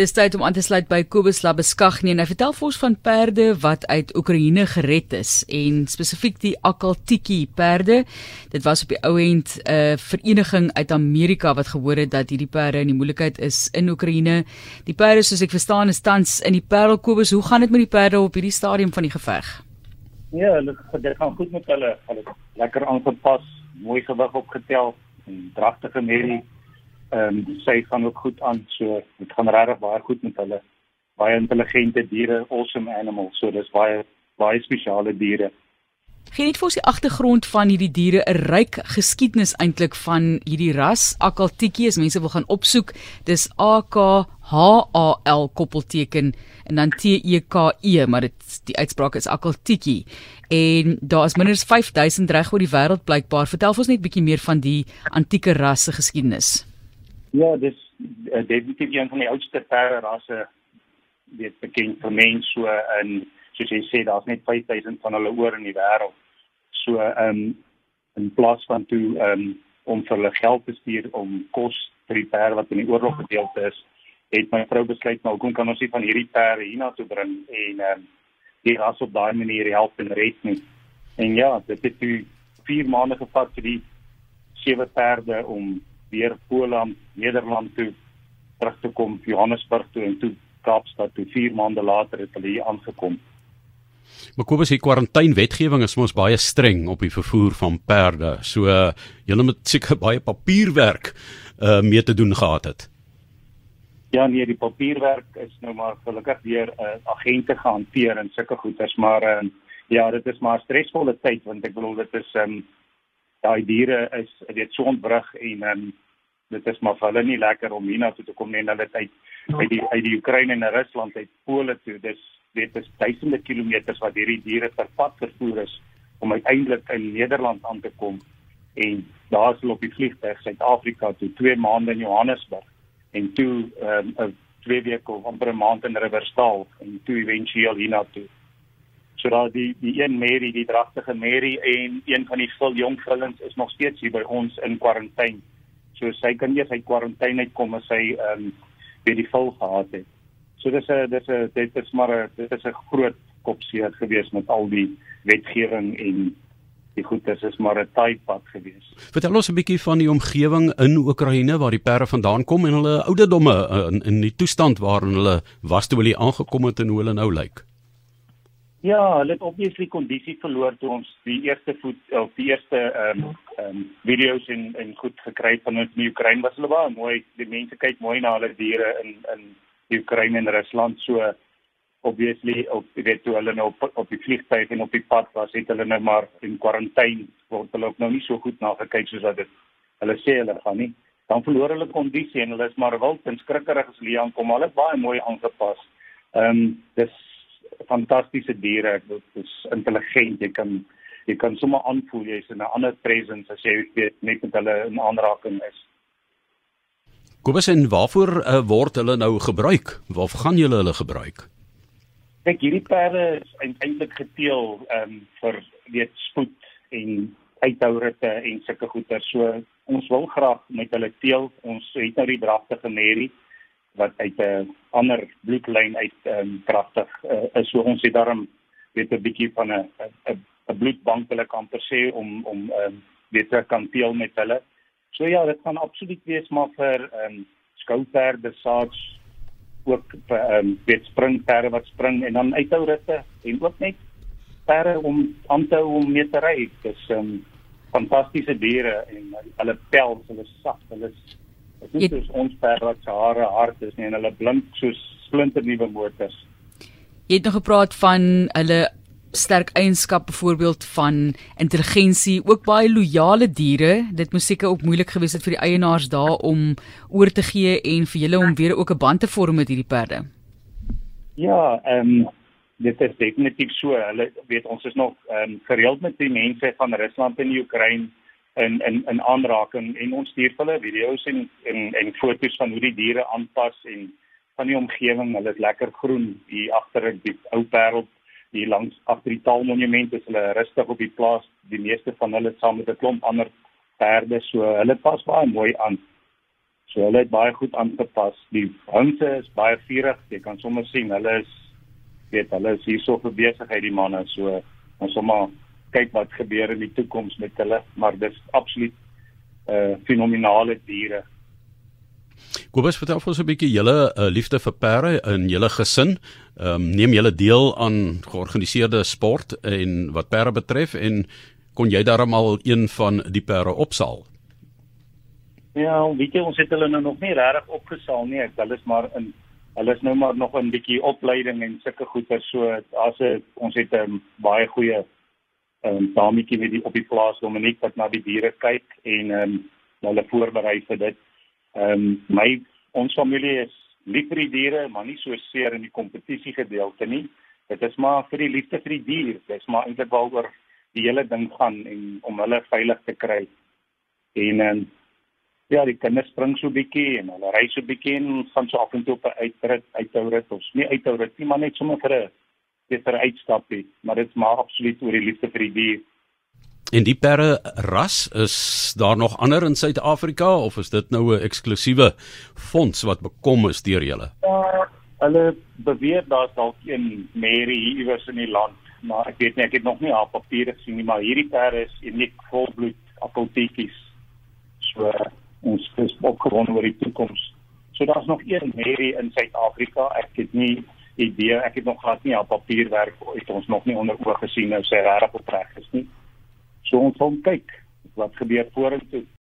Dis tyd om aan te sluit by Kobus Labeskagnie en hy vertel vir ons van perde wat uit Oekraïne gered is en spesifiek die Akaltiki perde. Dit was op die ou end 'n uh, vereniging uit Amerika wat gehoor het dat hierdie perde in die moeilikheid is in Oekraïne. Die perde soos ek verstaan is tans in die Parel Kobus. Hoe gaan dit met die perde op hierdie stadium van die geveg? Ja, hulle dit gaan goed met hulle. Hulle lekker aangepas, mooi gewig opgetel en dragtige merrie ehm um, sy gaan ook goed aan so dit gaan regtig baie goed met hulle. Baie intelligente diere awesome animals so dis baie baie spesiale diere. Geen net vir die agtergrond van hierdie diere 'n ryk geskiedenis eintlik van hierdie ras. Akaltiki as mense wil gaan opsoek. Dis A K H A L koppelteken en dan T E K E maar dit die uitspraak is Akaltiki. En daar is minder as 5000 reg oor die wêreld blykbaar. Vertel ons net bietjie meer van die antieke ras se geskiedenis Ja, dis uh, definitief een van die oudste perde rasse weet bekend vir mense so in soos jy sê daar's net 5000 van hulle oor in die wêreld. So ehm um, in plaas van toe ehm um, om vir hulle geld te stuur om kos vir die perde wat in die oorlog gedeelte is, het my vrou besluit maar hoekom kan ons nie van hierdie perde hiernatoe bring en ehm um, die ras op daai manier help en red nie. En ja, dit het toe 4 maande gevat vir die sewe perde om weer Poland, Nederland toe terug te kom, Johannesburg toe en toe Kaapstad toe 4 maande later het hulle hier aangekom. Maar Kobus, die kwarantynewetgewing is mos baie streng op die vervoer van perde. So uh, julle moet seker baie papierwerk uh mee te doen gehad het. Ja, nee, die papierwerk is nou maar gelukkig deur uh, agente gehanteer en sulke goeders, maar uh, ja, dit is maar 'n stresvolle tyd want ek bedoel dit is um daai diere is weet so ontbrug en um, dit is maar vir hulle nie lekker om hiernatoe te kom nie en hulle uit uit die uit die Oekraïne en Rusland uit Pole toe. Dis weet is duisende kilometers wat hierdie diere per pad vervoer is om uiteindelik in Nederland aan te kom. En daar hulle op die vliegtuig Suid-Afrika toe 2 maande in Johannesburg en toe um, 'n twee weke of amper 'n maand in Riverstal en toe éventueel hiernatoe So daar die die een Mary, die dragtige Mary en een van die vol jong vrouens is nog steeds hier by ons in kwarantyne. So sy kan eers uit kwarantyne uitkom as sy ehm um, weer die vol gehad het. So dis 'n dis 'n dit is maar dit is 'n groot kopseer gewees met al die wetgewing en die goed dis is maar 'n taai pad gewees. Vertel ons 'n bietjie van die omgewing in Oekraïne waar die perde vandaan kom en hulle ouderdomme in, in die toestand waarin hulle was toe hulle aangekom het en hoe hulle nou lyk. Ja, hulle het obviously kondisie verloor toe ons die eerste voet of die eerste ehm um, ehm um, video's en en goed gekry van ons in Oekraïne was hulle baie mooi. Die mense kyk mooi na hulle diere in in die Oekraïne en Rusland so obviously op weet toe hulle nou op, op die vliegtuig en op die pad was, het hulle nou maar in kwarantyne word hulle ook nou nie so goed na gekyk soos wat dit hulle sê hulle gaan nie. Dan verloor hulle kondisie en hulle is maar wild en skrikkerig as hulle aankom. Hulle is baie mooi aangepas. Ehm um, dis fantastiese diere. Dit is intelligent. Jy kan jy kan sommer aanvoel jy's in 'n ander presence as jy weet net met hulle in aanraking is. Kobus en waarvoor uh, word hulle nou gebruik? Waarvoor gaan julle hulle gebruik? Kyk, hierdie perde is eintlik geteel ehm um, vir weet spoed en uithoueritte en sulke goeder. So ons wil graag met hulle teel. Ons het nou die dragtige Mary wat uit 'n ander bloedlyn uit ehm um, kragtig uh, is so ons het daarom weet 'n bietjie van 'n 'n 'n bloedbank hulle kan per se om om ehm um, weet te kan deel met hulle. So ja, dit gaan absoluut wees maar vir ehm um, skouperde saaks ook ehm um, weet springperde wat spring en dan uithou ritte en ook net perde om aan te hou om mee te ry. Dis ehm um, fantastiese diere en hulle pels, hulle sag, hulle Dit is soos ons perde wat se hare hard is nie, en hulle blink soos splinter nuwe motors. Jy het nog gepraat van hulle sterk eienskap byvoorbeeld van intelligensie, ook baie loyale diere. Dit moes seker ook moeilik gewees het vir die eienaars daar om oor te gee en vir julle om weer ook 'n band te vorm met hierdie perde. Ja, ehm um, dit is definitief so. Hulle weet ons is nog ehm um, gereeld met die mense van Rusland en Oekraïne in in in aanraking en ons stuur hulle video's en en en foto's van hoe die diere aanpas en van die omgewing. Hulle is lekker groen hier agter die ou parel hier langs agter die taalmonument is hulle rustig op die plaas. Die meeste van hulle saam met 'n klomp ander perde, so hulle pas baie mooi aan. So hulle het baie goed aangepas. Die hunde is baie vurig. Jy kan sommer sien hulle is weet hulle is hierso vir besigheid die manne. So ons sommer kyk wat gebeur in die toekoms met hulle, maar dis absoluut uh fenominale diere. Kobus vertel ons 'n bietjie julle uh, liefde vir perde in julle gesin. Ehm um, neem julle deel aan georganiseerde sport en wat perde betref en kon jy darmal een van die perde opsaal? Ja, weet jy ons het hulle nou nog nie regtig opgesaal nie. Hulle is maar in hulle is nou maar nog 'n bietjie opleiding en sulke goeie so as ons het 'n um, baie goeie um, dametjie met die op die plaas Dominiek wat na die diere kyk en ehm um, hulle voorberei vir dit. Ehm um, my ons familie is lief vir die diere, maar nie so seer in die kompetisie gedeelte nie. Dit is maar vir die liefde vir die dier. Dit is maar eintlik waaroor die hele ding gaan en om hulle veilig te kry. En ehm um, ja, die kinders spring so bietjie en hulle ry so bietjie en gaan so af en toe op 'n uitrit, uithou rit of nie uithou rit nie, maar net sommer vir 'n beter uitstappie, maar dit is maar absoluut oor die liefde vir die dier. En die perde ras is daar nog ander in Suid-Afrika of is dit nou 'n eksklusiewe fonds wat bekom is deur julle? Ja, hulle beweer daar's dalk een Mary iewers in die land, maar ek weet nie, ek het nog nie haar papiere gesien nie, maar hierdie perde is uniek volbloed appeltjies. So ons is opgewonde oor die toekoms. So daar's nog een Mary in Suid-Afrika. Ek het nie idee, ek het nog glad nie op papierwerk het ons nog nie onder oog gesien nou sy regtig opreg is nie. So ons gaan kyk wat gebeur vorentoe.